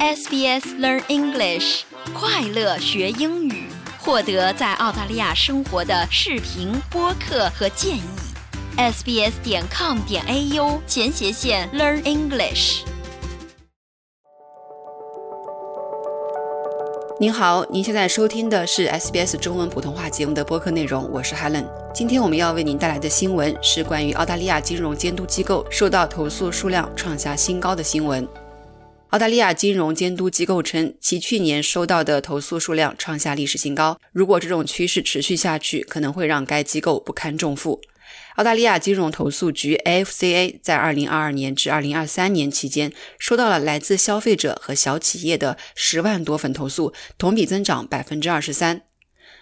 SBS Learn English，快乐学英语，获得在澳大利亚生活的视频、播客和建议。sbs 点 com 点 au 前斜线 Learn English。您好，您现在收听的是 SBS 中文普通话节目的播客内容，我是 Helen。今天我们要为您带来的新闻是关于澳大利亚金融监督机构受到投诉数量创下新高的新闻。澳大利亚金融监督机构称，其去年收到的投诉数量创下历史新高。如果这种趋势持续下去，可能会让该机构不堪重负。澳大利亚金融投诉局 （AFCA） 在2022年至2023年期间，收到了来自消费者和小企业的十万多份投诉，同比增长百分之二十三。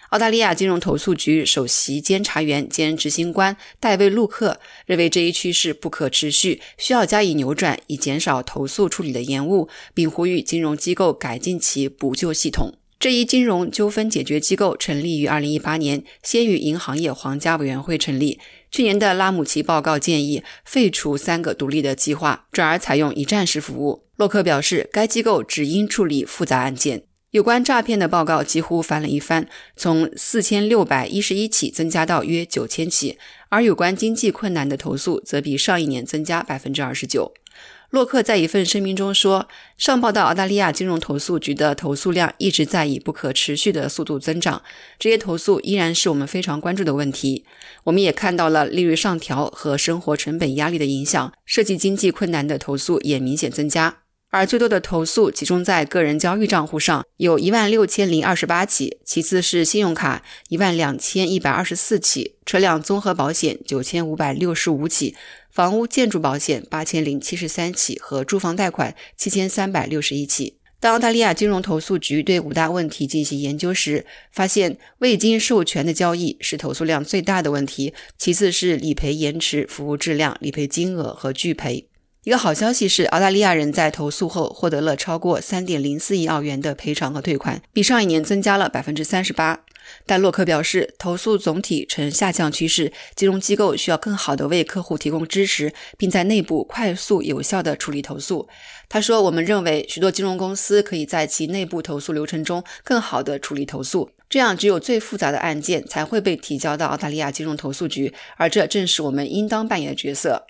澳大利亚金融投诉局首席监察员兼执行官戴维·洛克认为这一趋势不可持续，需要加以扭转，以减少投诉处理的延误，并呼吁金融机构改进其补救系统。这一金融纠纷解决机构成立于2018年，先于银行业皇家委员会成立。去年的拉姆齐报告建议废除三个独立的计划，转而采用一站式服务。洛克表示，该机构只应处理复杂案件。有关诈骗的报告几乎翻了一番，从四千六百一十一起增加到约九千起，而有关经济困难的投诉则比上一年增加百分之二十九。洛克在一份声明中说：“上报到澳大利亚金融投诉局的投诉量一直在以不可持续的速度增长，这些投诉依然是我们非常关注的问题。我们也看到了利率上调和生活成本压力的影响，涉及经济困难的投诉也明显增加。”而最多的投诉集中在个人交易账户上，有一万六千零二十八起；其次是信用卡一万两千一百二十四起，车辆综合保险九千五百六十五起，房屋建筑保险八千零七十三起和住房贷款七千三百六十一起。当澳大利亚金融投诉局对五大问题进行研究时，发现未经授权的交易是投诉量最大的问题，其次是理赔延迟、服务质量、理赔金额和拒赔。一个好消息是，澳大利亚人在投诉后获得了超过三点零四亿澳元的赔偿和退款，比上一年增加了百分之三十八。但洛克表示，投诉总体呈下降趋势，金融机构需要更好地为客户提供支持，并在内部快速有效地处理投诉。他说：“我们认为许多金融公司可以在其内部投诉流程中更好地处理投诉，这样只有最复杂的案件才会被提交到澳大利亚金融投诉局，而这正是我们应当扮演的角色。”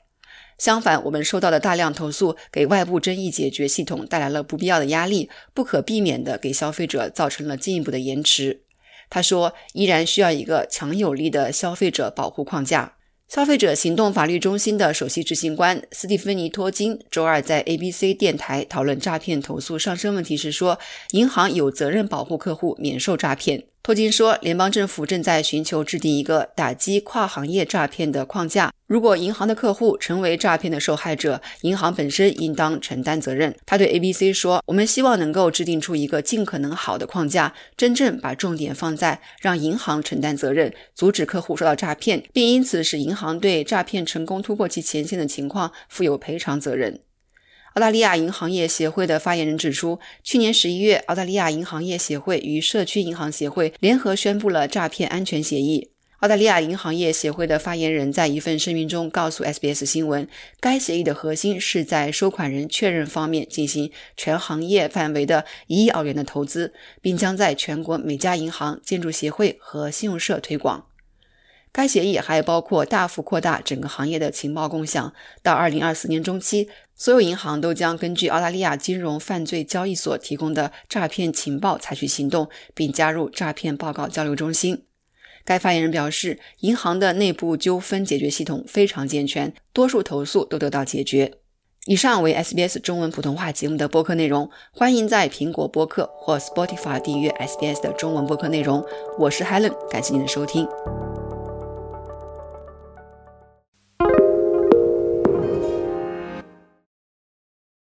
相反，我们收到的大量投诉给外部争议解决系统带来了不必要的压力，不可避免地给消费者造成了进一步的延迟。他说，依然需要一个强有力的消费者保护框架。消费者行动法律中心的首席执行官斯蒂芬妮·托金周二在 ABC 电台讨论诈骗投诉上升问题时说：“银行有责任保护客户免受诈骗。”托金说，联邦政府正在寻求制定一个打击跨行业诈骗的框架。如果银行的客户成为诈骗的受害者，银行本身应当承担责任。他对 ABC 说：“我们希望能够制定出一个尽可能好的框架，真正把重点放在让银行承担责任，阻止客户受到诈骗，并因此使银行对诈骗成功突破其前线的情况负有赔偿责任。”澳大利亚银行业协会的发言人指出，去年十一月，澳大利亚银行业协会与社区银行协会联合宣布了诈骗安全协议。澳大利亚银行业协会的发言人在一份声明中告诉 SBS 新闻，该协议的核心是在收款人确认方面进行全行业范围的一亿澳元的投资，并将在全国每家银行、建筑协会和信用社推广。该协议还包括大幅扩大整个行业的情报共享。到2024年中期，所有银行都将根据澳大利亚金融犯罪交易所提供的诈骗情报采取行动，并加入诈骗报告交流中心。该发言人表示，银行的内部纠纷解决系统非常健全，多数投诉都得到解决。以上为 SBS 中文普通话节目的播客内容，欢迎在苹果播客或 Spotify 订阅 SBS 的中文播客内容。我是 Helen，感谢您的收听。